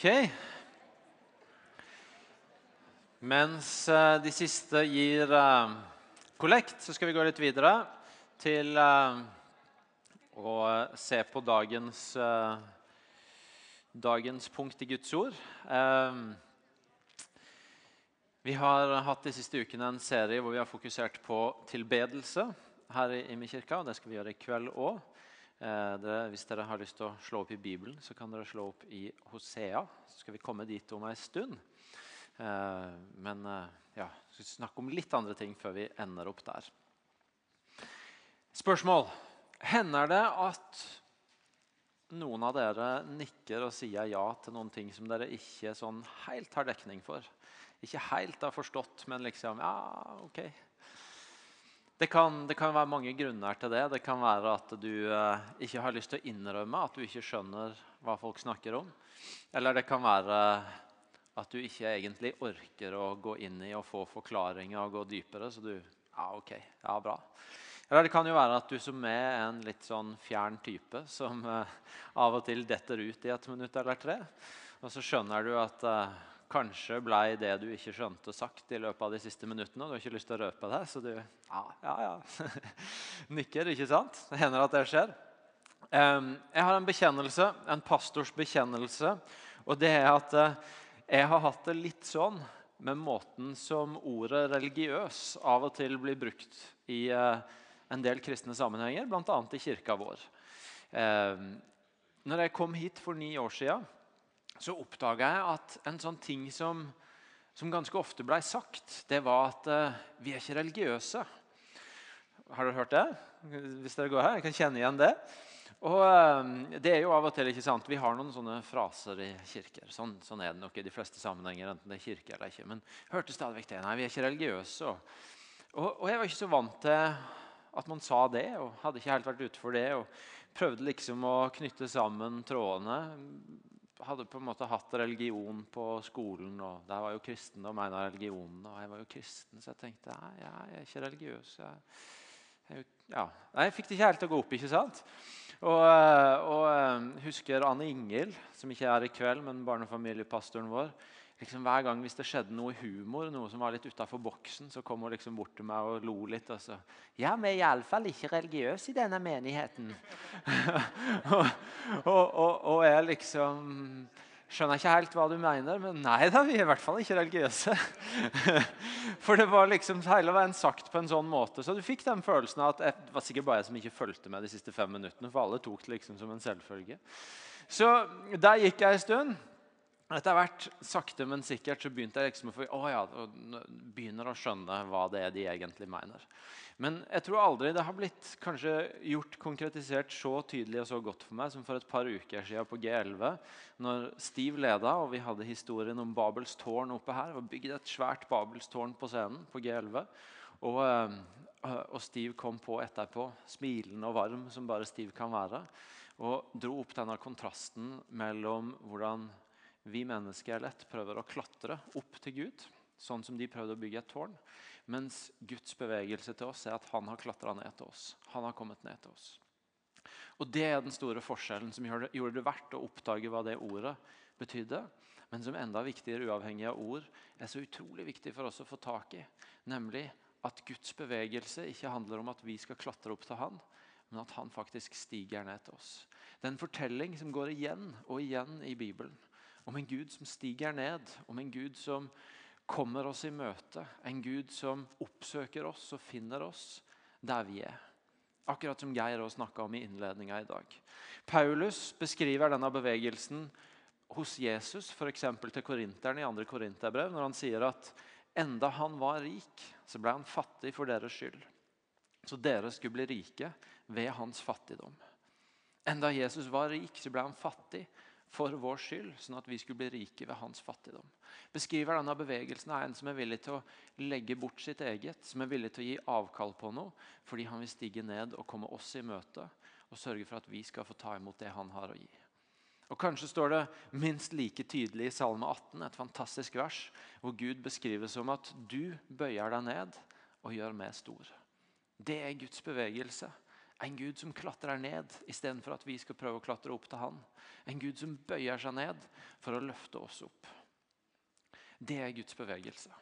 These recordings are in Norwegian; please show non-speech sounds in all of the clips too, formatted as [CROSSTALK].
Ok. Mens eh, de siste gir eh, kollekt, så skal vi gå litt videre til eh, å se på dagens, dagens punkt i Guds ord. Vi har hatt de siste ukene en serie hvor vi har fokusert på tilbedelse her i Imi kirka. og Det skal vi gjøre i kveld òg. Eh, hvis dere har lyst til å slå opp i Bibelen, så kan dere slå opp i Hosea. Så skal vi komme dit om ei stund. Eh, men eh, ja, skal snakke om litt andre ting før vi ender opp der. Spørsmål. Hender det at noen av dere nikker og sier ja til noen ting som dere ikke sånn helt har dekning for? Ikke helt har forstått, men liksom Ja, OK. Det kan, det kan, være mange grunner til det. Det kan være at du eh, ikke har lyst til å innrømme at du ikke skjønner hva folk snakker om. Eller det kan være at du ikke egentlig orker å gå inn i og få forklaringer og gå dypere. Så du Ja, ok. Ja, bra. Eller det kan jo være at du som er en litt sånn fjern type som eh, av og til detter ut i et minutt eller tre. Og så skjønner du at eh, Kanskje ble det du ikke skjønte, sagt i løpet av de siste minuttene. Du har ikke lyst til å røpe det, så du ja, ja, ja. [LAUGHS] nikker. ikke sant? Det hender at det skjer. Jeg har en bekjennelse, en pastors bekjennelse. Og det er at eh, jeg har hatt det litt sånn med måten som ordet religiøs av og til blir brukt i eh, en del kristne sammenhenger, bl.a. i kirka vår. Når jeg kom hit for ni år siden så oppdaga jeg at en sånn ting som, som ganske ofte blei sagt, det var at uh, vi er ikke religiøse. Har dere hørt det? Hvis dere går her, jeg kan kjenne igjen det. Og uh, det er jo av og til ikke sant, Vi har noen sånne fraser i kirker. Sånn, sånn er det nok i de fleste sammenhenger. enten det er kirke eller ikke. Men hørte stadig vekk det. Nei, vi er ikke religiøse. Og, og, og, jeg var ikke så vant til at man sa det, og hadde ikke helt vært ute for det. og Prøvde liksom å knytte sammen trådene hadde på en måte hatt religion på skolen. og Der var jo kristendom en av religionene. Og jeg var jo kristen, så jeg tenkte nei, jeg er ikke religiøs. Jeg, jeg, ja. nei, jeg fikk det ikke helt til å gå opp. ikke sant? Og, og husker Anne Ingel, som ikke er i kveld, men barnefamiliepastoren vår liksom Hver gang hvis det skjedde noe humor, noe som var litt utafor boksen, så kom hun liksom bort til meg og lo litt. og så, 'Ja, vi er iallfall ikke religiøse i denne menigheten.' [LAUGHS] og, og, og, og, jeg liksom Skjønner ikke helt hva du mener, men nei da, vi er i hvert fall ikke religiøse. [LAUGHS] For det var liksom hele veien sagt på en sånn måte. Så du fikk den følelsen av at det var sikkert bare jeg som ikke fulgte med de siste fem minuttene. For alle tok det liksom som en selvfølge. Så der gikk jeg en stund. Etter hvert, sakte, men sikkert, så begynte jeg liksom å, få, å ja, begynner å skjønne hva det er de egentlig mener. Men jeg tror aldri det har blitt kanskje gjort konkretisert så tydelig og så godt for meg som for et par uker siden på G11, når Steve leda og vi hadde historien om Babels tårn oppe her. og bygde et svært Babels tårn på scenen på G11. Og, eh, og Steve kom på etterpå, smilende og varm som bare Steve kan være, og dro opp denne kontrasten mellom hvordan vi mennesker lett prøver å klatre opp til Gud, sånn som de prøvde å bygge et tårn. Mens Guds bevegelse til oss er at han har klatra ned til oss. Han har kommet ned til oss. Og Det er den store forskjellen som gjorde det verdt å oppdage hva det ordet betydde. Men som enda viktigere, uavhengig av ord, er så utrolig viktig for oss å få tak i. Nemlig at Guds bevegelse ikke handler om at vi skal klatre opp til Han, men at Han faktisk stiger ned til oss. Det er en fortelling som går igjen og igjen i Bibelen om en Gud som stiger ned, om en Gud som kommer oss i møte. En Gud som oppsøker oss og finner oss der vi er. Akkurat som Geir snakka om i innledninga i dag. Paulus beskriver denne bevegelsen hos Jesus, f.eks. til korinterne i 2. Korinterbrev, når han sier at enda han var rik, så ble han fattig for deres skyld. Så dere skulle bli rike ved hans fattigdom. Enda Jesus var rik, så ble han fattig for vår skyld, sånn at vi skulle bli rike ved hans fattigdom. Beskriver denne bevegelsen av en som er villig til å legge bort sitt eget, som er villig til å gi avkall på noe, fordi han vil stige ned og komme oss i møte og sørge for at vi skal få ta imot det han har å gi. Og Kanskje står det minst like tydelig i Salme 18, et fantastisk vers, hvor Gud beskrives som at du bøyer deg ned og gjør meg stor. Det er Guds bevegelse. En Gud som klatrer ned istedenfor at vi skal prøve å klatre opp til han. En Gud som bøyer seg ned for å løfte oss opp. Det er Guds bevegelse.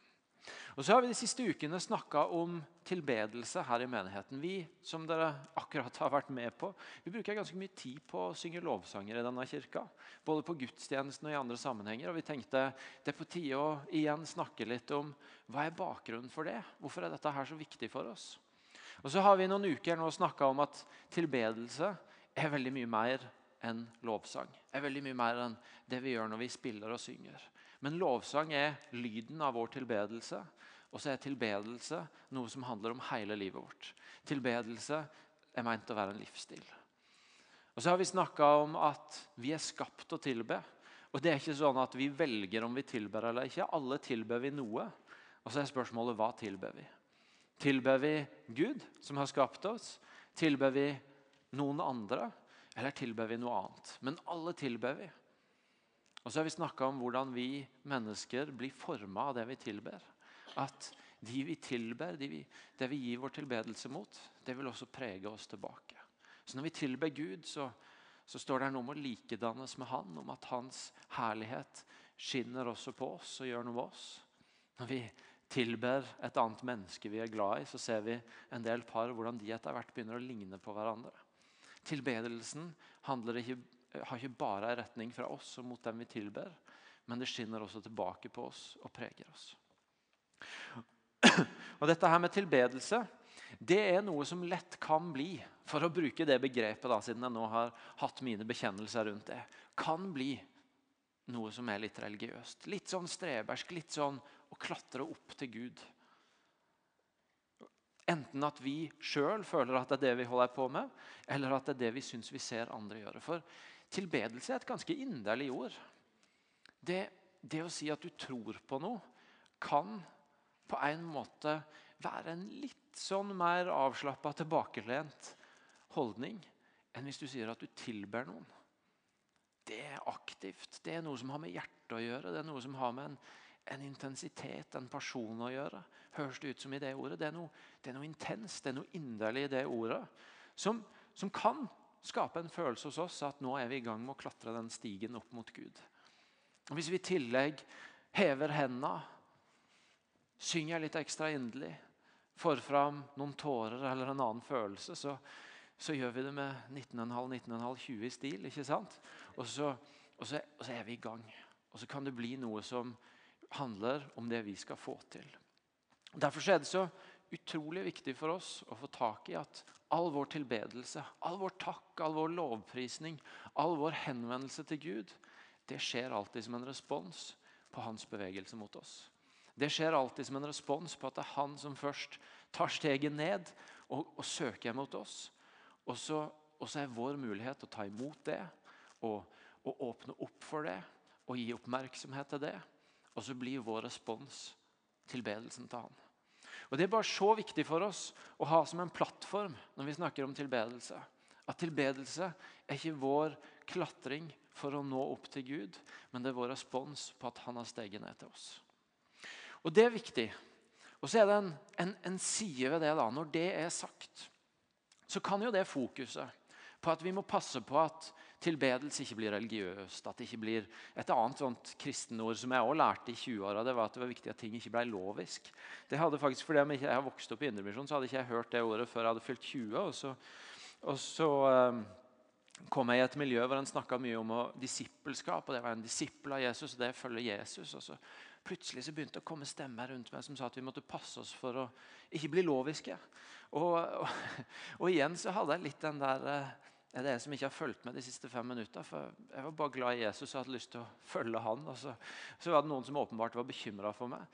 Og så har Vi de siste ukene snakka om tilbedelse her i menigheten. Vi som dere akkurat har vært med på, vi bruker ganske mye tid på å synge lovsanger i denne kirka. Både på gudstjenesten og i andre sammenhenger. Og vi tenkte det er på tide å igjen snakke litt om hva er bakgrunnen for det. Hvorfor er dette her så viktig for oss? Og så har vi noen uker nå snakka om at tilbedelse er veldig mye mer enn lovsang. Er veldig mye mer enn det vi gjør når vi spiller og synger. Men lovsang er lyden av vår tilbedelse. Og så er tilbedelse noe som handler om hele livet vårt. Tilbedelse er meint å være en livsstil. Og så har vi snakka om at vi er skapt å tilbe. Og det er ikke sånn at vi velger om vi tilber eller ikke. Alle tilber vi noe. Og så er spørsmålet hva tilber vi? Tilber vi Gud, som har skapt oss? Tilber vi noen andre? Eller tilber vi noe annet? Men alle tilber vi. Og så har vi snakka om hvordan vi mennesker blir forma av det vi tilber. At de vi tilber, de vi, det vi gir vår tilbedelse mot, det vil også prege oss tilbake. Så når vi tilber Gud, så, så står det noe om å likedannes med Han, om at Hans herlighet skinner også på oss og gjør noe med oss. Når vi tilber et annet menneske vi er glad i, så ser vi en del par hvordan de etter hvert begynner å ligne på hverandre. Tilbedelsen ikke har ikke bare en retning fra oss og mot dem vi tilber, men det skinner også tilbake på oss og preger oss. Og Dette her med tilbedelse det er noe som lett kan bli, for å bruke det begrepet, da, siden jeg nå har hatt mine bekjennelser rundt det, kan bli noe som er litt religiøst. Litt sånn strebersk, litt sånn å klatre opp til Gud. Enten at vi sjøl føler at det er det vi holder på med, eller at det er det vi syns vi ser andre gjøre. For Tilbedelse er et ganske inderlig ord. Det, det å si at du tror på noe, kan på en måte være en litt sånn mer avslappa, tilbakelent holdning enn hvis du sier at du tilber noen. Det er aktivt. Det er noe som har med hjertet å gjøre. Det er noe som har med en, en intensitet, en person å gjøre. Høres det ut som i det ordet? Det er noe, det er noe intenst, det er noe inderlig i det ordet. Som, som kan skape en følelse hos oss at nå er vi i gang med å klatre den stigen opp mot Gud. Og Hvis vi i tillegg hever hendene, synger litt ekstra inderlig, får fram noen tårer eller en annen følelse, så, så gjør vi det med 19,5-19,5-20 i stil. ikke sant? Og så, og, så, og så er vi i gang. Og så kan det bli noe som handler om det vi skal få til. Derfor er det så utrolig viktig for oss å få tak i at all vår tilbedelse, all vår takk, all vår lovprisning, all vår henvendelse til Gud, det skjer alltid som en respons på hans bevegelse mot oss. Det skjer alltid som en respons på at det er han som først tar steget ned og, og søker mot oss. Og så, og så, er vår mulighet å ta imot det og, og åpne opp for det og gi oppmerksomhet til det. Og så blir vår respons tilbedelsen til han. Og Det er bare så viktig for oss å ha som en plattform når vi snakker om tilbedelse. At tilbedelse er ikke vår klatring for å nå opp til Gud, men det er vår respons på at han har steget ned til oss. Og Det er viktig. Og så er det en, en, en side ved det. da, Når det er sagt, så kan jo det fokuset på at vi må passe på at tilbedelse ikke blir religiøst. At det ikke blir Et annet sånt kristenord som jeg også lærte i 20-åra, det var at det var viktig at ting ikke ble lovisk. Det hadde faktisk, Fordi jeg jeg har vokst opp i Indremisjon, så hadde ikke jeg hørt det ordet før jeg hadde fylt 20. Og så, og så um, kom jeg i et miljø hvor en snakka mye om disippelskap. og Det var en disippel av Jesus, og det følger Jesus. og så Plutselig så begynte det å komme stemmer rundt meg som sa at vi måtte passe oss for å ikke bli loviske. Og, og, og igjen så hadde jeg litt den der uh, er jeg som ikke har fulgt med de siste fem minutter. For jeg var bare glad i Jesus og hadde lyst til å følge han. Og så, så var det noen som åpenbart var bekymra for meg.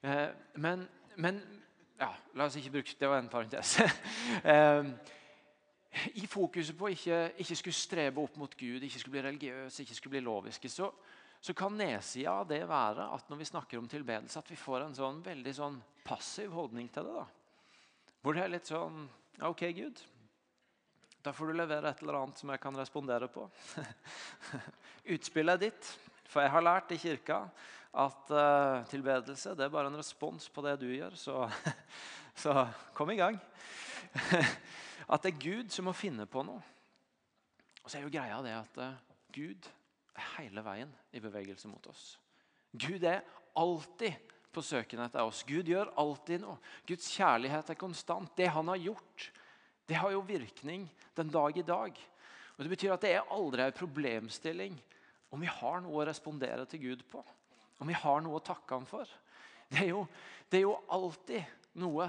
Eh, men, men, ja, la oss ikke bruke Det var en parentes. [LAUGHS] eh, I fokuset på ikke, ikke skulle strebe opp mot Gud, ikke skulle bli religiøs, ikke skulle bli loviske, så, så kan nedsida av det være at når vi snakker om tilbedelse, at vi får en sånn veldig sånn passiv holdning til det. da. Hvor det er litt sånn OK, Gud. Da får du levere et eller annet som jeg kan respondere på. [LAUGHS] Utspillet er ditt. For jeg har lært i kirka at uh, tilbedelse det er bare en respons på det du gjør. Så, [LAUGHS] så kom i gang. [LAUGHS] at det er Gud som må finne på noe. Og så er jo greia det at uh, Gud er hele veien i bevegelse mot oss. Gud er alltid på søken etter oss. Gud gjør alltid noe. Guds kjærlighet er konstant. Det han har gjort, det har jo virkning den dag i dag. Og Det betyr at det er aldri en problemstilling om vi har noe å respondere til Gud på. Om vi har noe å takke ham for. Det er jo, det er jo alltid noe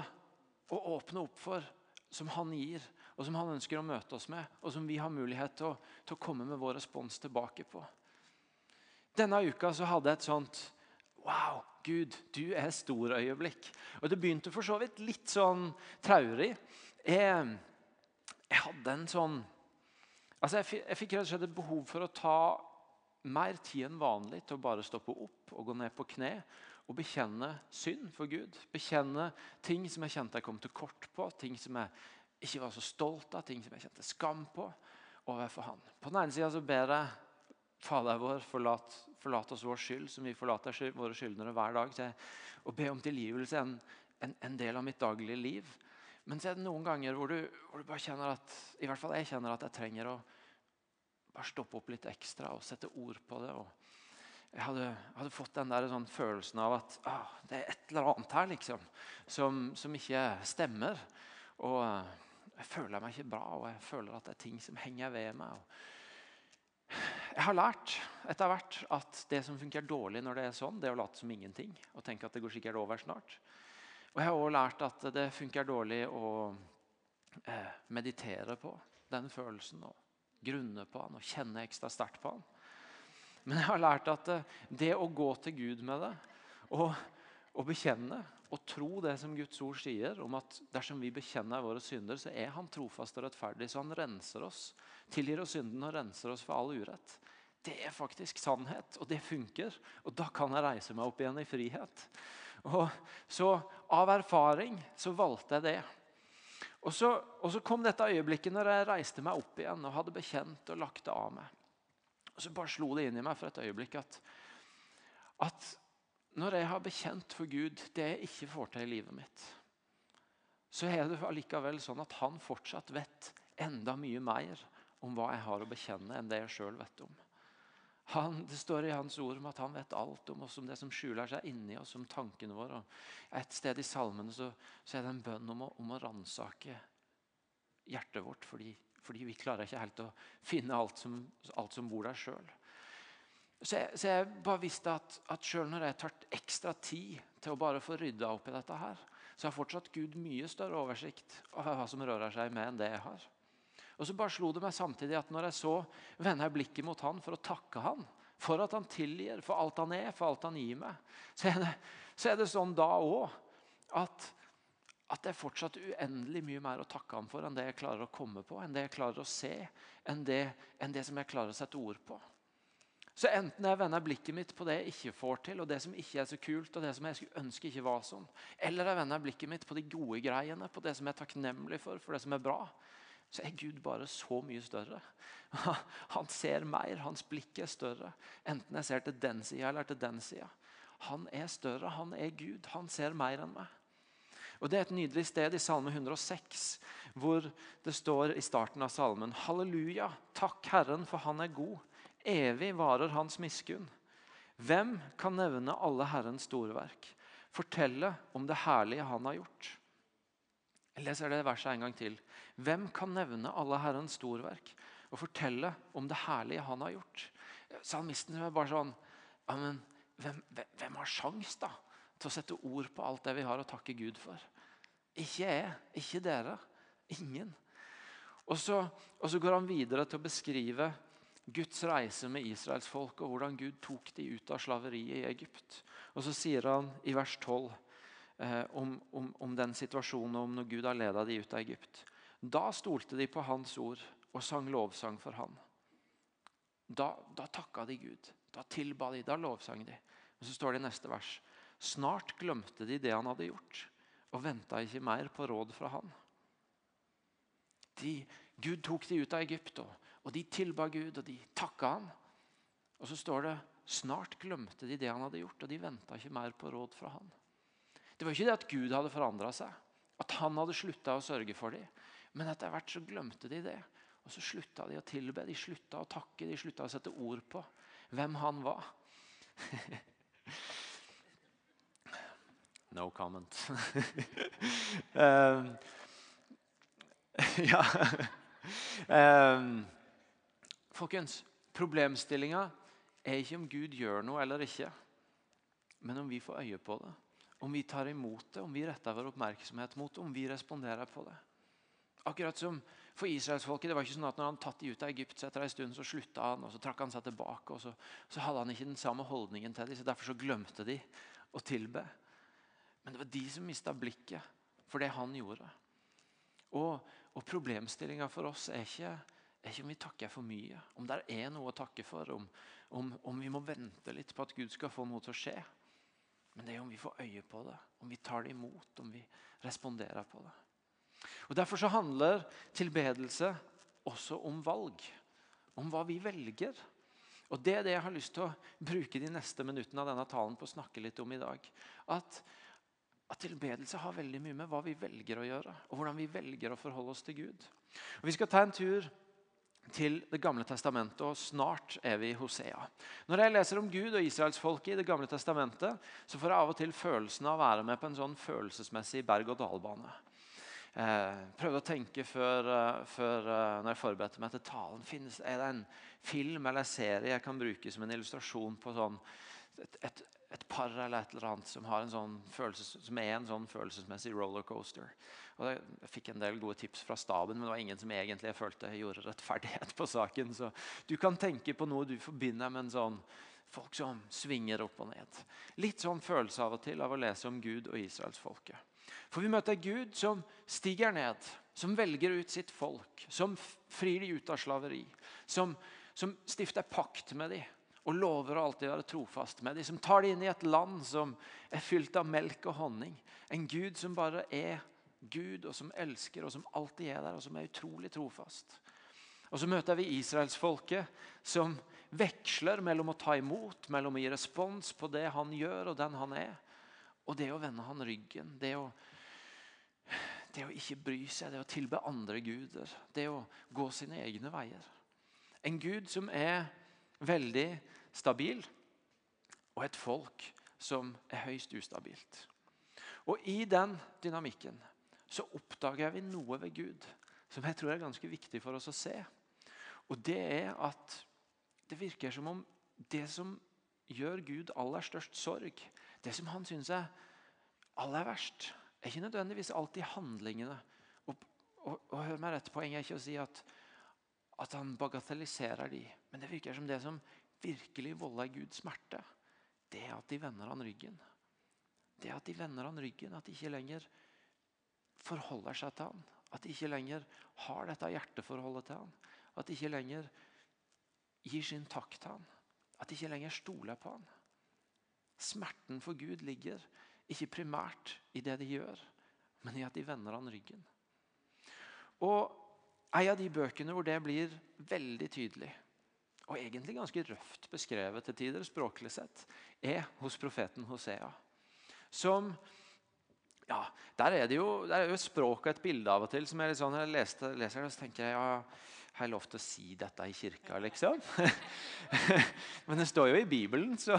å åpne opp for som han gir, og som han ønsker å møte oss med, og som vi har mulighet til å, til å komme med vår respons tilbake på. Denne uka så hadde jeg et sånt Wow, Gud, du er stor-øyeblikk. Og det begynte for så vidt litt sånn traurig. Jeg, jeg hadde en sånn Altså jeg, jeg fikk rett og slett et behov for å ta mer tid enn vanlig til å bare stoppe opp og gå ned på kne og bekjenne synd for Gud. Bekjenne ting som jeg kjente jeg kom til kort på, ting som jeg ikke var så stolt av, ting som jeg kjente skam på overfor Han. På den ene sida ber jeg Fader vår, forlat, forlat, oss vår skyld, som vi forlater våre skyldnere hver dag. Til å be om tilgivelse en, en, en, del av mitt daglige liv. Men så er det noen ganger hvor du, hvor du, bare kjenner at i hvert fall jeg kjenner at jeg trenger å bare stoppe opp litt ekstra og sette ord på det. jeg hadde, hadde, fått den der sånn følelsen av at ah, det er et eller annet her liksom, som, som ikke stemmer. Og jeg føler meg ikke bra, og jeg føler at det er ting som henger ved meg. jeg har lært etter hvert at det som funker dårlig når det er sånn, det er å late som ingenting og tenke at det går sikkert over snart. Og jeg har også lært at det funker dårlig å eh, meditere på den følelsen og grunne på den og kjenne ekstra sterkt på den. Men jeg har lært at eh, det å gå til Gud med det og, og bekjenne og tro det som Guds ord sier, om at dersom vi bekjenner våre synder, så er Han trofast og rettferdig, så Han renser oss, tilgir oss synden og renser oss for all urett. Det er faktisk sannhet, og det funker. Og da kan jeg reise meg opp igjen i frihet. Og så Av erfaring så valgte jeg det. Og så, og så kom dette øyeblikket når jeg reiste meg opp igjen og hadde bekjent og lagt det av meg. Og Så bare slo det inn i meg for et øyeblikk at, at når jeg har bekjent for Gud det jeg ikke får til i livet mitt, så er det allikevel sånn at han fortsatt vet enda mye mer om hva jeg har å bekjenne, enn det jeg sjøl vet om. Han, det står i hans ord om at han vet alt om oss, om det som skjuler seg inni oss, om tankene våre. Et sted i salmene så, så er det en bønn om å, om å ransake hjertet vårt, fordi, fordi, vi klarer ikke helt å finne alt som, alt som bor der sjøl. Så så jeg bare visste at, at selv når jeg tar ekstra tid til å bare få rydda opp i dette, her, så har fortsatt Gud mye større oversikt over hva som rører seg med, enn det jeg har. Og så bare slo det meg samtidig at når jeg så vender jeg blikket mot han for å takke han, for at han tilgir, for alt han er, for alt han gir meg, så er det, så er det sånn da òg at, at det er fortsatt uendelig mye mer å takke ham for enn det jeg klarer å komme på, enn det jeg klarer å se, enn det, enn det som jeg klarer å sette ord på. Så enten jeg vender blikket mitt på det jeg ikke får til, og det som ikke er så kult, og det som jeg skulle ønske ikke var sånn, eller jeg vender blikket mitt på de gode greiene, på det som jeg er takknemlig for, for det som er bra, så er Gud bare så mye større. [LAUGHS] Han ser mer, hans blikk er større. Enten jeg ser til den sida eller til den sida. Han er større, han er Gud. Han ser mer enn meg. Og Det er et nydelig sted i Salme 106, hvor det står i starten av salmen Halleluja, takk Herren, for han er god. Evig varer hans miskunn. Hvem kan nevne alle Herrens storverk? Fortelle om det herlige han har gjort. Jeg leser det verset en gang til. Hvem kan nevne alle Herrens storverk og fortelle om det herlige han har gjort? Salmisten er bare sånn ja, hvem, hvem har sjans da til å sette ord på alt det vi har å takke Gud for? Ikke jeg, ikke dere. Ingen. Og så, og så går han videre til å beskrive Guds reise med Israels folk og hvordan Gud tok de ut av slaveriet i Egypt. Og Så sier han i vers 12 eh, om, om, om, den situasjonen om når Gud har ledet de ut av Egypt. Da stolte de på hans ord og sang lovsang for han. Da, da takka de Gud. Da tilba de, da lovsang de. Og Så står det i neste vers. Snart glemte de det han hadde gjort, og venta ikke mer på råd fra han. De, Gud tok de ut av Egypt. og og de tilba Gud, og de takka han. Og så står det snart glemte de det han hadde gjort, og de venta ikke mer på råd fra han. Det var ikke det at Gud hadde forandra seg, at han hadde slutta å sørge for dem. Men etter hvert så glemte de det. Og så slutta de å tilbe, de slutta å takke, de slutta å sette ord på hvem han var. [LAUGHS] no comment. [LAUGHS] um, [LAUGHS] ja um, Folkens, problemstillinga er ikke om Gud gjør noe eller ikke, men om vi får øye på det. Om vi tar imot det, om vi retter vår oppmerksomhet mot det, om vi responderer på det. Akkurat som for israelsfolket. Det var ikke sånn at når han tatt de ut av Egypt, så etter en stund så slutta han, og så trakk han seg tilbake. og Så, så hadde han ikke den samme holdningen til dem, så derfor så glemte de å tilbe. Men det var de som mista blikket for det han gjorde. Og, og problemstillinga for oss er ikke, er ikke, om vi takker for mye, om det er noe å takke for, om, om, om vi må vente litt på at Gud skal få noe til å skje. Men det er om vi får øye på det, om vi tar det imot, om vi responderer på det. Og Derfor så handler tilbedelse også om valg. Om hva vi velger. Og Det er det jeg har lyst til å bruke de neste minuttene av denne talen på å snakke litt om i dag. At, at tilbedelse har veldig mye med hva vi velger å gjøre, og hvordan vi velger å forholde oss til Gud. Og Vi skal ta en tur til Det gamle testamentet, og snart er vi i Hosea. Når jeg leser om Gud og israelsfolket i Det gamle testamentet, så får jeg av og til følelsen av å være med på en sånn følelsesmessig berg-og-dal-bane. Eh, prøvde å tenke før, uh, før uh, når jeg forberedte meg til talen. Finnes, er det en film eller serie jeg kan bruke som en illustrasjon på sånn, et, et, et, par eller et eller annet som, sånn følelse, som er en sånn følelsesmessig rollercoaster? Og jeg fikk en del gode tips fra staben, men det var ingen som egentlig jeg følte gjorde rettferdighet på saken. Så du kan tenke på noe du forbinder med en sånn folk som svinger opp og ned. Litt sånn følelse av og til av å lese om Gud og israelsfolket. For vi møter Gud som stiger ned, som velger ut sitt folk, som frir de ut av slaveri, som, som stifter pakt med dem og lover å alltid være trofast med dem, som tar dem inn i et land som er fylt av melk og honning. En Gud som bare er Gud, og som elsker, og som alltid er der, og som er utrolig trofast. Og Så møter vi israelsfolket, som veksler mellom å ta imot, mellom å gi respons på det han gjør, og den han er, og det å vende han ryggen. Det å det å ikke bry seg, det å tilbe andre guder. Det å gå sine egne veier. En gud som er veldig stabil, og et folk som er høyst ustabilt. Og I den dynamikken så oppdager vi noe ved Gud som jeg tror er ganske viktig for oss å se. Og Det er at det virker som om det som gjør Gud aller størst sorg, det som han syns er aller verst, er ikke nødvendigvis alltid handlingene. Og, og, og hør meg rett, Poenget er ikke å si at, at han bagatelliserer de, men det virker som det som virkelig volder Gud smerte, det er at de vender han ryggen. Det er at de vender han ryggen, at de ikke lenger forholder seg til han. At de ikke lenger har dette hjerteforholdet til han. At de ikke lenger gir sin takk til han. At de ikke lenger stoler på han. Smerten for Gud ligger ikke primært i det de gjør, men i at de vender han ryggen. Og En av de bøkene hvor det blir veldig tydelig, og egentlig ganske røft beskrevet til tider, språklig sett, er hos profeten Hosea. Som ja, Der er det jo, der er jo språket et bilde av og til som jeg, litt sånn, jeg leste, leser det, tenker jeg ja, har jeg lov til å si dette i kirka, liksom? [LAUGHS] men det står jo i Bibelen, så,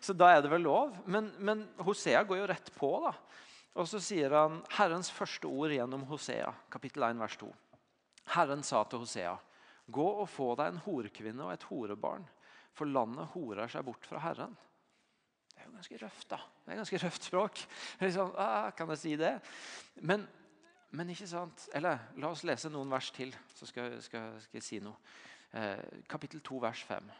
så da er det vel lov. Men, men, Hosea går jo rett på. da. Og så sier han Herrens første ord gjennom Hosea, kapittel 1, vers 2. Herren sa til Hosea, gå og få deg en horekvinne og et horebarn, for landet horer seg bort fra Herren. Det er jo ganske røft, da. Det er ganske røft språk. [LAUGHS] Liksom, ah, kan jeg si det? Men men ikke sant? Eller la oss lese noen vers til, så skal, skal, skal jeg si noe. Eh, kapittel 2, vers 5.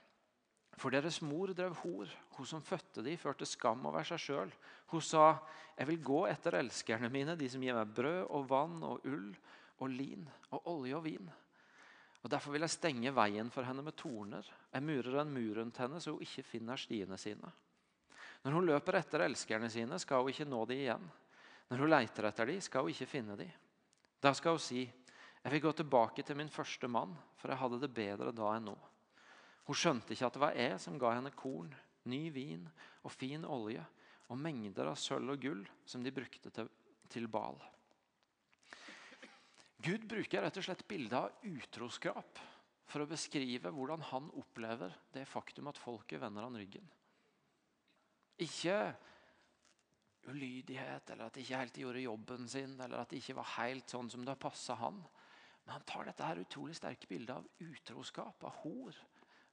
For deres mor drev hor. Hun som fødte de, førte skam over seg sjøl. Hun sa, 'Jeg vil gå etter elskerne mine, de som gir meg brød og vann og ull og lin og olje og vin.' Og Derfor vil jeg stenge veien for henne med torner. Jeg murer en mur rundt henne, så hun ikke finner stiene sine. Når hun løper etter elskerne sine, skal hun ikke nå de igjen. Når hun leter etter dem, skal hun ikke finne dem. Da skal hun si, 'Jeg vil gå tilbake til min første mann, for jeg hadde det bedre da enn nå.' Hun skjønte ikke at det var jeg som ga henne korn, ny vin og fin olje og mengder av sølv og gull som de brukte til, til bal. Gud bruker rett og slett bildet av utroskap for å beskrive hvordan han opplever det faktum at folket vender han ryggen. Ikke ulydighet, eller at de ikke helt gjorde jobben sin, eller at det ikke var helt sånn som det passa han. Men han tar dette her utrolig sterke bildet av utroskap, av hor,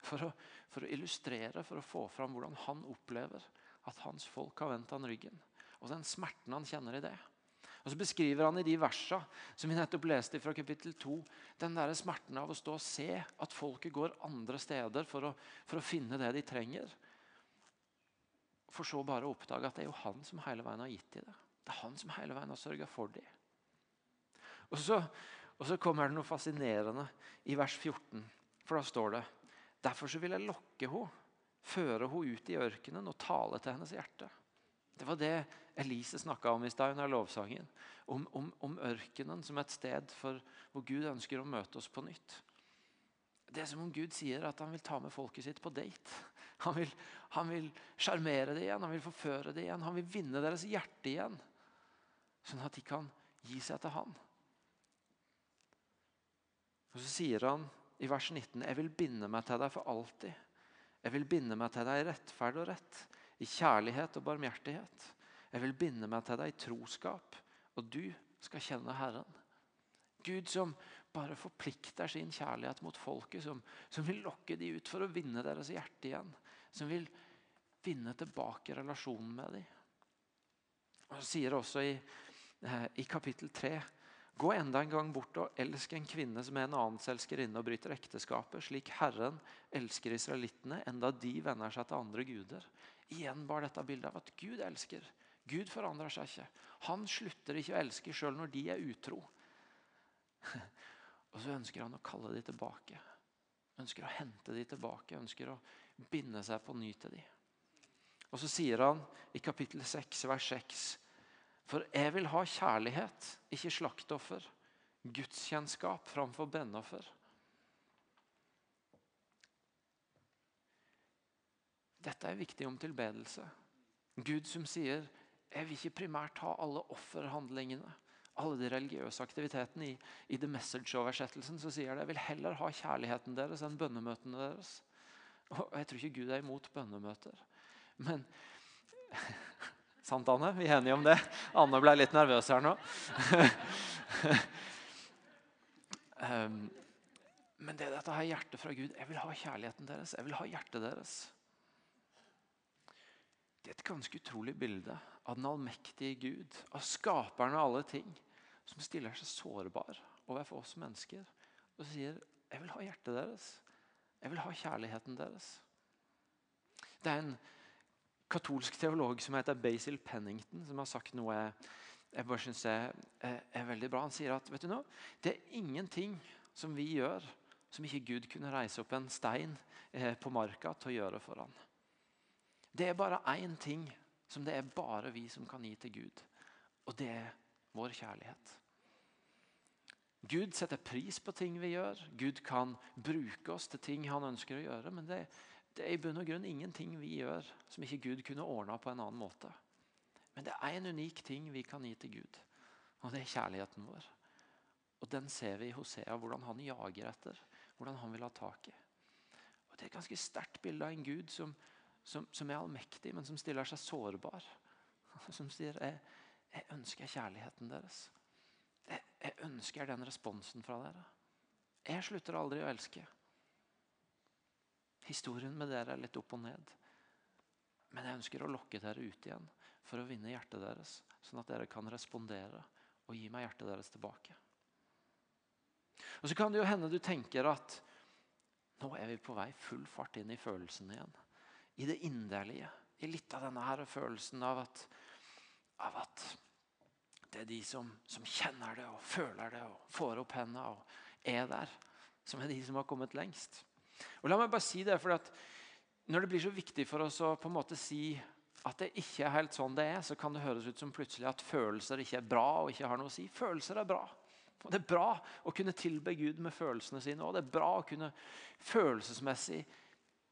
for å, for å illustrere, for å få fram hvordan han opplever at hans folk har vendt han ryggen. Og den smerten han kjenner i det. Og Så beskriver han i de versene som vi nettopp leste fra kapittel 2, den der smerten av å stå og se at folket går andre steder for å, for å finne det de trenger. For så bare å oppdage at det er jo han som hele veien har gitt dem det. Det er han som hele veien har sørga for dem. Og så, og så kommer det noe fascinerende i vers 14. For da står det Derfor så vil jeg lokke henne, føre henne ut i ørkenen og tale til hennes hjerte. Det var det Elise snakka om i stad under lovsangen. Om, om, om, ørkenen som et sted for, hvor Gud ønsker å møte oss på nytt. Det er som om Gud sier at han vil ta med folket sitt på date. Han vil, han vil sjarmere det igjen, han vil forføre det igjen. Han vil vinne deres hjerte igjen. Sånn at de kan gi seg til han. Og Så sier han i vers 19.: Jeg vil binde meg til deg for alltid. Jeg vil binde meg til deg i rettferd og rett i kjærlighet og barmhjertighet. Jeg vil binde meg til deg i troskap, og du skal kjenne Herren. Gud som bare forplikter sin kjærlighet mot folket, som, som vil lokke de ut for å vinne deres hjerte igjen. Som vil vinne tilbake relasjonen med dem. Og så sier også i, eh, i kapittel 3 Gå enda en gang bort og elsk en kvinne som er en annens elskerinne og bryter ekteskapet, slik Herren elsker israelittene, enda de venner seg til andre guder. Igjen bar dette bildet av at Gud elsker. Gud forandrer seg ikke. Han slutter ikke å elske sjøl når de er utro. [LAUGHS] Og så ønsker han å kalle de tilbake. Ønsker å hente de tilbake. Ønsker å binde seg på ny til de. Og så sier han i kapittel 6, vers 6 for jeg vil ha kjærlighet, ikke slaktoffer. Gudskjennskap framfor brennoffer. Dette er viktig om tilbedelse. Gud som sier jeg vil ikke primært ha alle offerhandlingene, alle de religiøse aktivitetene. I, i The Message-oversettelsen så sier det jeg vil heller ha kjærligheten deres enn bønnemøtene deres. Og Jeg tror ikke Gud er imot bønnemøter. Men [LAUGHS] Sant, Anne? Vi er enige om det? Anne ble litt nervøs her nå. um, [LAUGHS] men det dette her hjertet fra Gud Jeg vil ha kjærligheten deres. Jeg vil ha hjertet deres. Det er et ganske utrolig bilde av den allmektige Gud, av skaperen av alle ting, som stiller seg sårbar overfor oss mennesker og sier jeg vil ha hjertet deres. Jeg vil ha kjærligheten deres. Det er en katolsk teolog som heter Basil Pennington, som har sagt noe jeg bare synes er, er, veldig bra. Han sier at vet du noe, det er ingenting som vi gjør, som ikke Gud kunne reise opp en stein eh, på marka til å gjøre for han. Det er bare én ting som det er bare vi som kan gi til Gud, og det er vår kjærlighet. Gud setter pris på ting vi gjør. Gud kan bruke oss til ting han ønsker å gjøre. Men det, det er i bunn og grunn ingenting vi gjør som ikke Gud kunne ordna på en annen måte. Men det er en unik ting vi kan gi til Gud, og det er kjærligheten vår. Og Den ser vi i Hosea, hvordan han jager etter, hvordan han vil ha tak i. Og Det er et ganske sterkt bilde av en Gud som, som, som, er allmektig, men som stiller seg sårbar. [LAUGHS] Som sier jeg, jeg ønsker kjærligheten deres. Jeg, jeg ønsker den responsen fra dere. Jeg slutter aldri å elske. Historien med dere er litt opp og ned. Men jeg ønsker å lokke dere ut igjen for å vinne hjertet deres, sånn at dere kan respondere og gi meg hjertet deres tilbake. Og Så kan det jo hende du tenker at nå er vi på vei full fart inn i følelsene igjen. I det inderlige. I litt av denne her følelsen av at, av at det er de som, som, kjenner det og føler det og får opp hendene og er der, som er de som har kommet lengst. Og la meg bare si det, for Når det blir så viktig for oss å på en måte si at det ikke er helt sånn det er, så kan det høres ut som plutselig at følelser ikke er bra og ikke har noe å si. Følelser er bra. Og Det er bra å kunne tilbe Gud med følelsene sine. Og det er bra å kunne følelsesmessig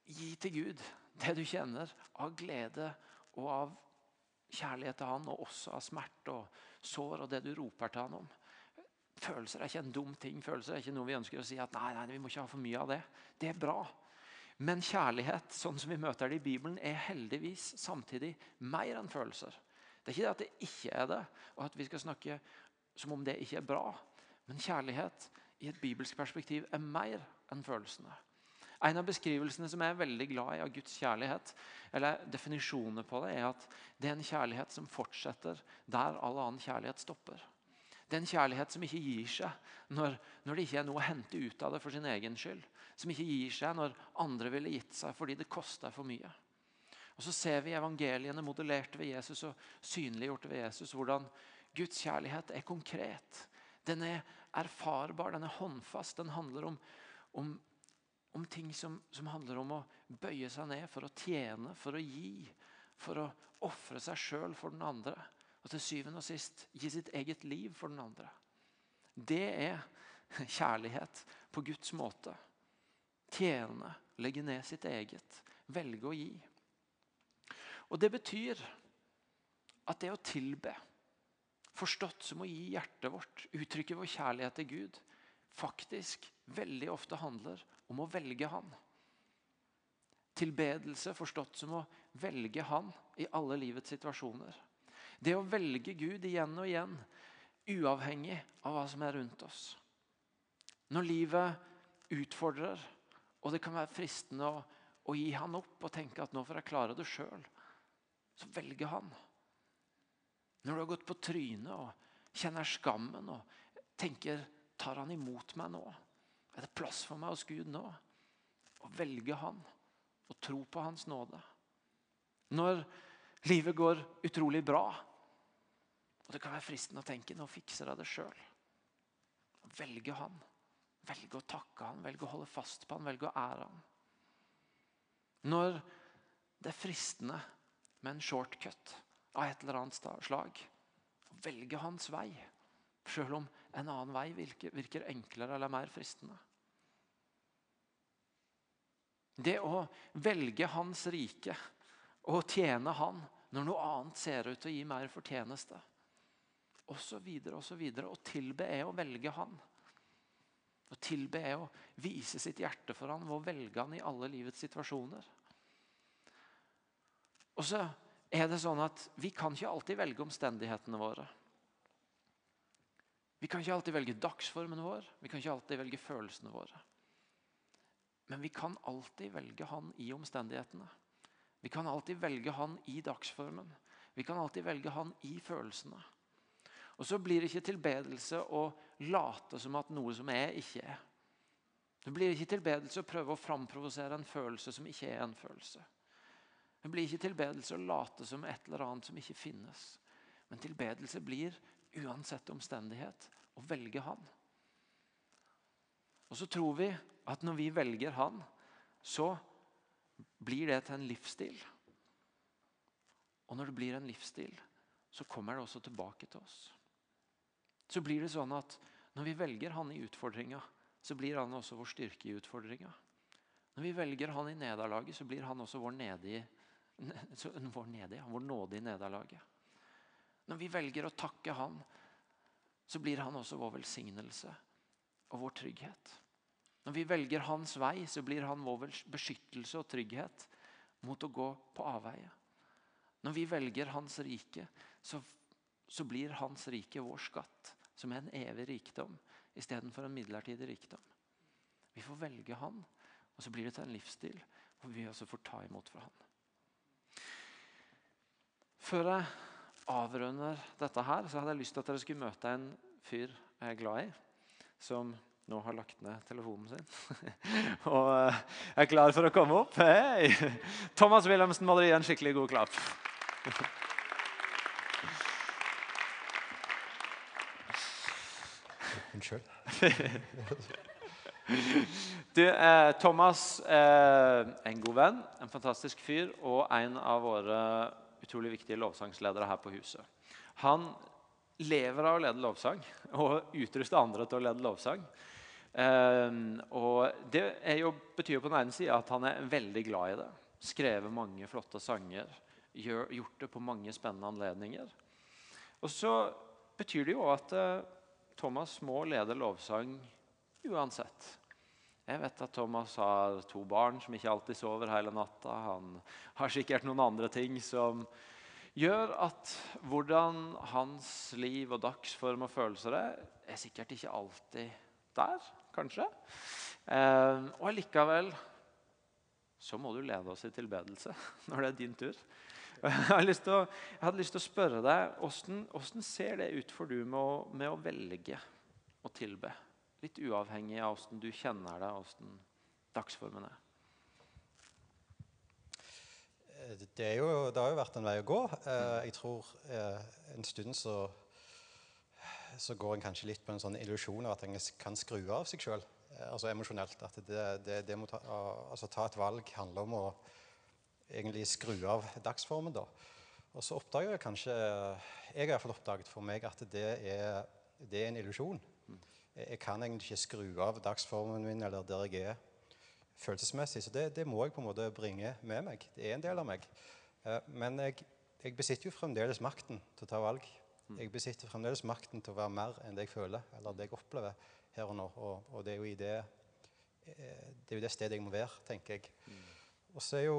gi til Gud det du kjenner av glede og av kjærlighet til han, og også av smerte og sår og det du roper til han om. Følelser er ikke en dum ting. Følelser er ikke noe vi ønsker å si at nei, nei, vi må ikke ha for mye av det. Det er bra. Men kjærlighet, sånn som vi møter det i Bibelen, er heldigvis samtidig mer enn følelser. Det er ikke det at det ikke er det, og at vi skal snakke som om det ikke er bra. Men kjærlighet i et bibelsk perspektiv er mer enn følelsene. En av beskrivelsene som jeg er veldig glad i av Guds kjærlighet, eller definisjoner på det, er at det er en kjærlighet som fortsetter der all annen kjærlighet stopper. Det er en kjærlighet som ikke gir seg når, når, det ikke er noe å hente ut av det for sin egen skyld. Som ikke gir seg når andre ville gitt seg fordi det koster for mye. Og Så ser vi evangeliene modellert ved Jesus og synliggjort ved Jesus hvordan Guds kjærlighet er konkret. Den er erfarbar, den er håndfast. Den handler om, om om ting som, som, handler om å bøye seg ned for å tjene, for å gi. For å ofre seg sjøl for den andre. Og til syvende og sist gi sitt eget liv for den andre. Det er kjærlighet på Guds måte. Tjene, legge ned sitt eget, velge å gi. Og Det betyr at det å tilbe, forstått som å gi hjertet vårt, uttrykke vår kjærlighet til Gud, faktisk veldig ofte handler om å velge Han. Tilbedelse forstått som å velge Han i alle livets situasjoner. Det å velge Gud igjen og igjen, uavhengig av hva som er rundt oss. Når livet utfordrer, og det kan være fristende å, å gi Han opp og tenke at nå får jeg klare det sjøl, så velger Han. Når du har gått på trynet og kjenner skammen og tenker tar Han imot meg nå? Er det plass for meg hos Gud nå? Å velge Han og tro på Hans nåde. Når livet går utrolig bra, og det kan være fristende å tenke nå fikser jeg det sjøl. Velge Han. Velge å takke Han, velge å holde fast på Han, velge å ære Han. Når det er fristende med en shortcut av et eller annet slag, velge Hans vei, sjøl om en annen vei virker, virker enklere eller mer fristende. Det å velge Hans rike og tjene Han når noe annet ser ut til å gi mer fortjeneste, osv., osv. Å tilbe er å velge Han. Å tilbe er å vise sitt hjerte for Han ved å velge Han i alle livets situasjoner. Og så er det sånn at Vi kan ikke alltid velge omstendighetene våre. Vi kan ikke alltid velge dagsformen vår, vi kan ikke alltid velge følelsene våre. Men vi kan alltid velge Han i omstendighetene. Vi kan alltid velge Han i dagsformen. Vi kan alltid velge Han i følelsene. Og Så blir det ikke tilbedelse å late som at noe som er, ikke er. Det blir ikke tilbedelse å prøve å framprovosere en følelse som ikke er en følelse. Det blir ikke tilbedelse å late som et eller annet som ikke finnes. Men tilbedelse blir uansett omstendighet, å velge Han. Og så tror vi at når vi velger Han, så blir det til en livsstil. Og når det blir en livsstil, så kommer det også tilbake til oss. Så blir det sånn at når vi velger Han i utfordringa, så blir Han også vår styrke i utfordringa. Når vi velger Han i nederlaget, så blir Han også vår nede i [LAUGHS] vår, nede, vår nåde i nederlaget. Når vi velger å takke Han, så blir Han også vår velsignelse og vår trygghet. Når vi velger Hans vei, så blir Han vår beskyttelse og trygghet mot å gå på avveie. Når vi velger Hans rike, så, så blir Hans rike vår skatt, som er en evig rikdom istedenfor en midlertidig rikdom. Vi får velge Han, og så blir det til en livsstil hvor vi også får ta imot fra Han. Før jeg avrunder dette her, så hadde jeg lyst til at dere skulle møte en fyr jeg er glad i, som nå har lagt ned telefonen sin. [LAUGHS] og eh, er klar for å komme opp. Hei! Thomas Wilhelmsen må dere gi en skikkelig god klapp. Unnskyld. [LAUGHS] du, eh, Thomas er en god venn, en fantastisk fyr og en av våre utrolig viktige lovsangsledere her på huset. Han lever av å lede lovsang og utruste andre til å lede lovsang. Um, og Det jo, betyr jo på den ene sida at han er veldig glad i det. skrevet mange flotte sanger. Gjort det på mange spennende anledninger. Og så betyr det jo at eh, Thomas må lede lovsang uansett. Jeg vet at Thomas har to barn som ikke alltid sover hele natta. Han har sikkert noen andre ting som gjør at hvordan hans liv og dagsform og følelser er, er sikkert ikke alltid der, kanskje. Eh, og allikevel så må du lede oss i tilbedelse [LAUGHS] når det er din tur. [LAUGHS] Jeg, hadde lyst til å spørre deg hvordan, ser det ut for du med å, med å velge å tilbe? Litt uavhengig av hvordan du kjenner deg, hvordan dagsformen er. Eh, det, jo, det, har jo vært en vei å gå. Eh, jeg tror eh, en stund så, så går en kanskje litt på en sånn illusjon av at en kan skru av seg sjøl. Altså emosjonelt. At det, det, det må ta, altså ta et valg handler om å egentlig skru av dagsformen. da. Og så oppdager jeg kanskje Jeg har iallfall oppdaget for meg at det er, det er en illusjon. Jeg kan egentlig ikke skru av dagsformen min eller der jeg er følelsesmessig. Så det, det, må jeg på en måte bringe med meg. Det er en del av meg. Eh, men jeg, jeg besitter jo fremdeles makten til å ta valg. Jeg besitter fremdeles makten til å være mer enn det jeg føler eller det jeg opplever her og nå. Og, og det er jo i det, eh, det er jo det stedet jeg må være, tenker jeg. Og så er jo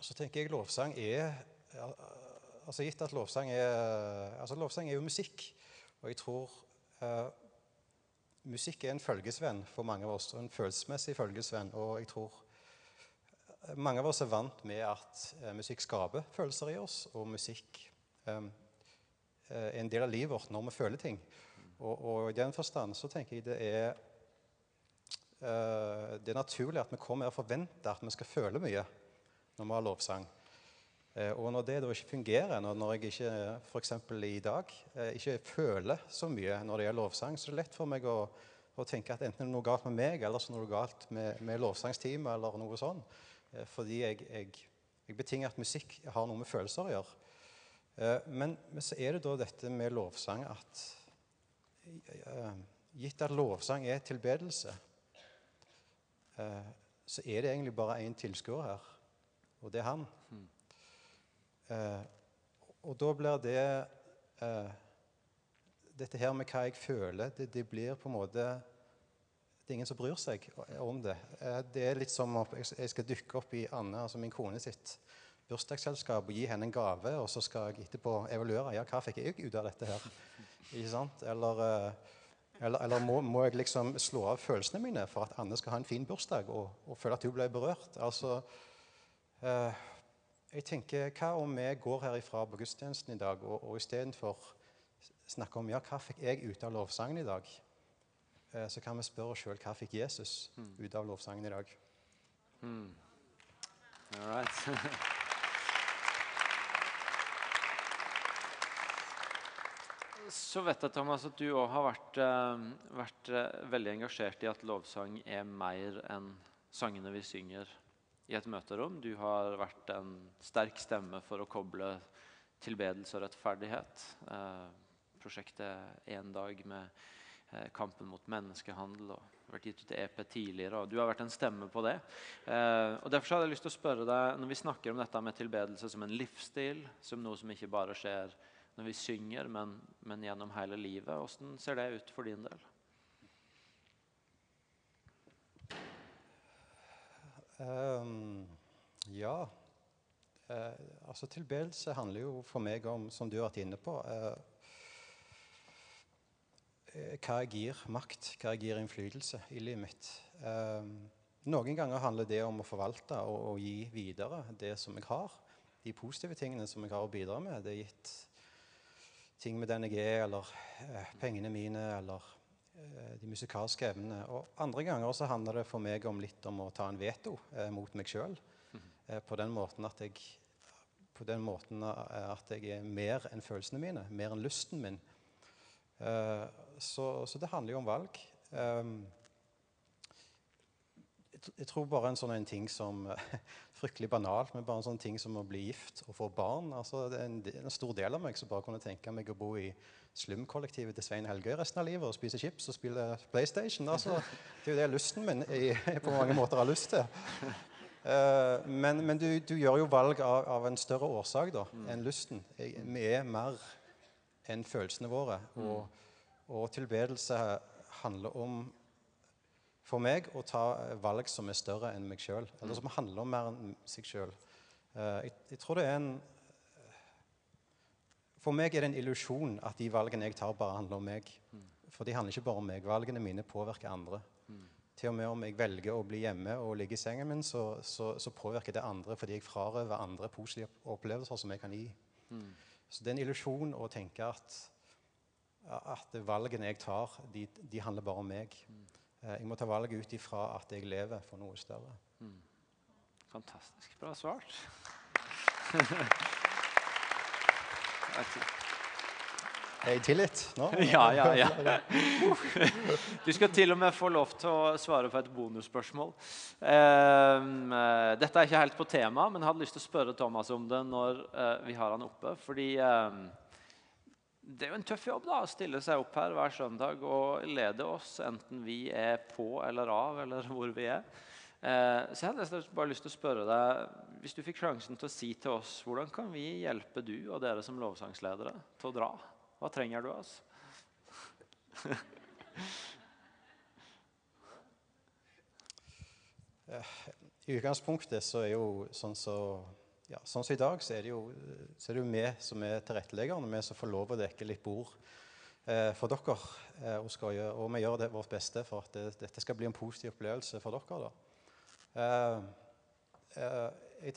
så tenker jeg lovsang er altså Gitt at lovsang er altså lovsang er jo musikk. Og jeg tror Uh, musikk er en følgesvenn for mange av oss, og en følelsesmessig følgesvenn. Og jeg tror eh, mange av oss er vant med at uh, musikk skaper følelser i oss, og musikk um, er en del av livet vårt når vi føler ting. Og, og i den forstand så tenker jeg det er uh, det er naturlig at vi kommer og forventer at vi skal føle mye når vi har lovsang. Eh, og når det da ikke fungerer, når jeg ikke f.eks. i dag eh, ikke føler så mye når det gjelder lovsang, så er det lett for meg å, å tenke at enten det er noe galt med meg, eller så er det noe galt med, med lovsangsteamet, eller noe sånt. Eh, fordi jeg, jeg, jeg, betinger at musikk har noe med følelser å gjøre. Men, men så er det da dette med lovsang at Gitt at lovsang er tilbedelse, så er det egentlig bare én tilskuer her, og det er han. Eh, og da blir det eh, Dette her med hva jeg føler, det, det, blir på en måte Det er ingen som bryr seg om det. Eh, det er litt som om jeg skal dukke opp i Anne, altså min kone sitt bursdagsselskap og gi henne en gave, og så skal jeg etterpå evaluere ja, hva fikk jeg ut av dette her. Ikke sant? Eller, eller, eller må, må, jeg liksom slå av følelsene mine for at Anne skal ha en fin bursdag og, og føle at hun ble berørt? Altså, eh, jeg tenker, Hva om vi går herifra på gudstjenesten i dag og, og istedenfor snakke om ja, hva fikk jeg ut av lovsangen i dag, eh, så kan vi spørre oss sjøl hva fikk Jesus mm. ut av lovsangen i dag. Mm. All right. [LAUGHS] Så vet jeg Thomas, at du òg har vært, uh, vært uh, veldig engasjert i at lovsang er mer enn sangene vi synger i et møterom. Du har vært en sterk stemme for å koble tilbedelse og rettferdighet. Eh, prosjektet Én dag med eh, kampen mot menneskehandel og vært gitt ut EP tidligere. og Du har vært en stemme på det. Eh, og Derfor hadde jeg lyst til å spørre deg, når vi snakker om dette med tilbedelse som en livsstil, som noe som ikke bare skjer når vi synger, men, men gjennom hele livet, hvordan ser det ut for din del? Um, ja. Uh, altså Tilbedelse handler jo for meg om, som du har vært inne på uh, Hva jeg gir makt, hva jeg gir innflytelse i livet mitt. Uh, noen ganger handler det om å forvalte og, og, gi videre det som jeg har. De positive tingene som jeg har å bidra med. Det er gitt ting med den jeg er, eller pengene mine, eller de musikalske evnene. Og andre ganger så handler det for meg om litt om å ta en veto eh, mot meg sjøl. Mhm. Eh, på den måten at jeg på den måten eh, at jeg er mer enn følelsene mine, mer enn lysten min. Eh, så, så, det handler jo om valg. Eh, jeg tror bare en sånn en ting som [LAUGHS] Fryktelig banalt, men bare en sånn ting som å bli gift og få barn. altså Det er en, en stor del av meg som bare kunne tenke meg å bo i slumkollektivet til Svein Helgøy resten av livet og spise chips og spille PlayStation. Altså, det er jo det lysten min jeg [LAUGHS] på mange måter har lyst til. Uh, men men du, du, gjør jo valg av, av en større årsak da, mm. enn lysten. Jeg, vi er mer enn følelsene våre. Mm. Og, og, tilbedelse handler om for meg å ta valg som er større enn meg sjøl. Eller som handler om mer enn seg sjøl. Uh, jeg, jeg, tror det er en For meg er det en illusjon at de valgene jeg tar, bare handler om meg. For de handler ikke bare om meg. Valgene mine påvirker andre. Til og med om jeg velger å bli hjemme og ligge i sengen min, så, så, så påvirker det andre fordi jeg frarøver andre positive opplevelser som jeg kan gi. Så det er en illusjon å tenke at, at valgene jeg tar, de, de handler bare om meg. Mm. Jeg må ta valget ut ifra at jeg lever for noe større. Fantastisk bra svart. [LAUGHS] Er jeg tilgitt nå? [LAUGHS] Ja, ja, ja. [LAUGHS] [LAUGHS] Du skal til og med få lov til å svare på et bonusspørsmål. Ehm, eh, dette er ikke helt på tema, men jeg hadde lyst til å spørre Thomas om det når eh, vi har han oppe. Fordi ehm, det er jo en tøff jobb da, å stille seg opp her hver søndag og lede oss, enten vi er på eller av, eller hvor vi er. Eh, så jeg hadde bare lyst til å spørre deg, Hvis du fikk sjansen til å si til oss hvordan kan vi hjelpe du og dere som lovsangsledere til å dra? Hva trenger du av oss? [LAUGHS] I utgangspunktet så er jo sånn så, ja, sånn som i dag, så er det jo, så er det jo vi som er tilretteleggerne. Vi som får lov å dekke litt bord eh, for dere. Eh, og, gjøre, og, vi gjør det vårt beste for at det, dette skal bli en positiv opplevelse for dere. da. eh, jeg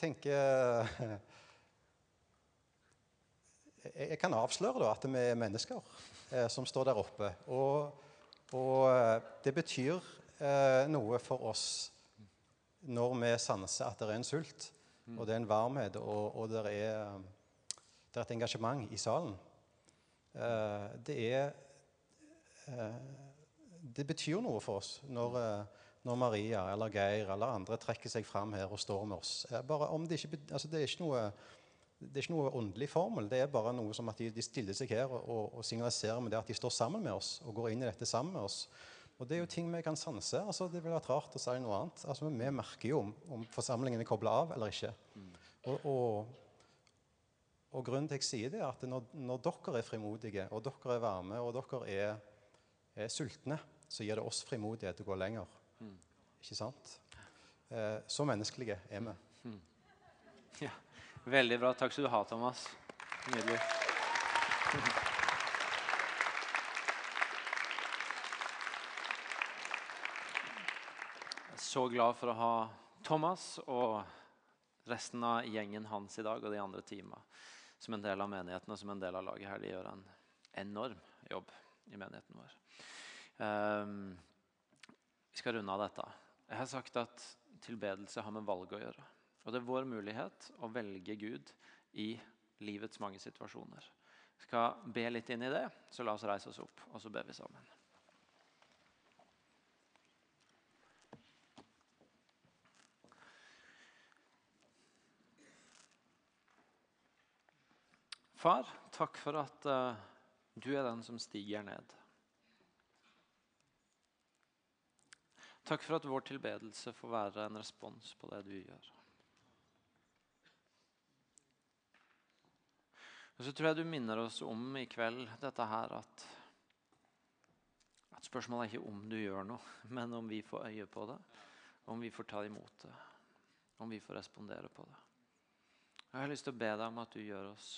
tenker [LAUGHS] jeg kan avsløre da, at vi er mennesker eh, som står der oppe. Og, og eh, det betyr eh, noe for oss når vi sanser at det er en sult, mm. og det er en varmhet, og, og det, er, det, er, et engasjement i salen. Eh, det er eh, Det betyr noe for oss når, eh, når, Maria eller Geir eller andre trekker seg fram her og står med oss. bare om det, ikke, altså det er ikke noe det er ikke noe åndelig formel. Det er bare noe som at de, de stiller seg her og, og, signaliserer med det at de står sammen med oss og går inn i dette sammen med oss. Og Det er jo ting vi kan sanse. altså Det ville vært rart å si noe annet. altså Vi merker jo om, om forsamlingen er kobla av eller ikke. Mm. Og, og, og, grunnen til at jeg sier det, er at når, når, dere er frimodige, og dere er varme, og dere er, er sultne, så gir det oss frimodighet til å gå lenger. Ikke sant? Eh, så menneskelige er vi. Mm. Ja. Veldig bra. Takk skal du ha, Thomas. Nydelig. Så glad for å ha Thomas og resten av gjengen hans i dag og de andre teamene som en del av menigheten og som en del av laget her. De gjør en enorm jobb i menigheten vår. Um, vi skal runde av dette. Jeg har sagt at tilbedelse har med valg å gjøre. Og det er vår mulighet å velge Gud i livets mange situasjoner. Vi skal be litt inn i det, så la oss reise oss opp, og så ber vi sammen. Far, takk for at uh, du er den som stiger ned. Takk for at vår tilbedelse får være en respons på det du gjør. Og så tror jeg du minner oss om i kveld dette her at, at spørsmålet er ikke om du gjør noe, men om vi får øye på det. Om vi får ta imot det. Om vi får respondere på det. Jeg har lyst til å be deg om at du oss,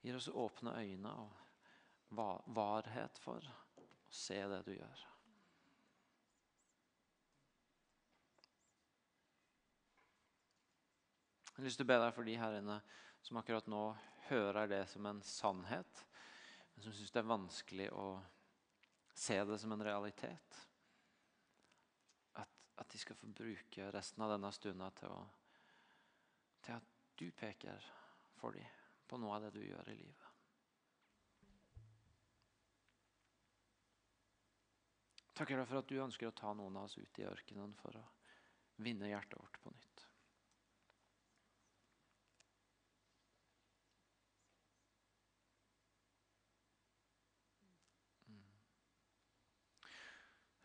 gir oss åpne øyne og varhet for å se det du gjør. Jeg har lyst til å be deg for de her inne som akkurat nå hører det som en sannhet, men som syns det er vanskelig å se det som en realitet. At, at de skal få bruke resten av denne stunda til, til at du peker for dem på noe av det du gjør i livet. Takker deg for at du ønsker å ta noen av oss ut i ørkenen for å vinne hjertet vårt på nytt.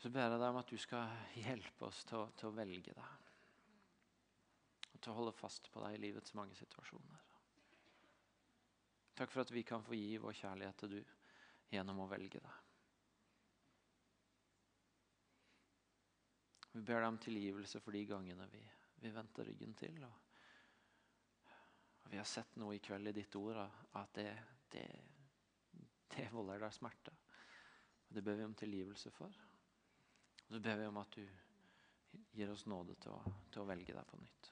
Så ber jeg deg om at du skal hjelpe oss til å, til å velge deg. og til å holde fast på deg i livets mange situasjoner. Takk for at vi kan få gi vår kjærlighet til du gjennom å velge deg. Vi ber deg om tilgivelse for de gangene vi, vi vendte ryggen til. Og, og, vi har sett noe i kveld i ditt ord at det, det, det volder deg smerte. Og Det ber vi om tilgivelse for. Og så ber vi om at du gir oss nåde til å, til å velge deg på nytt.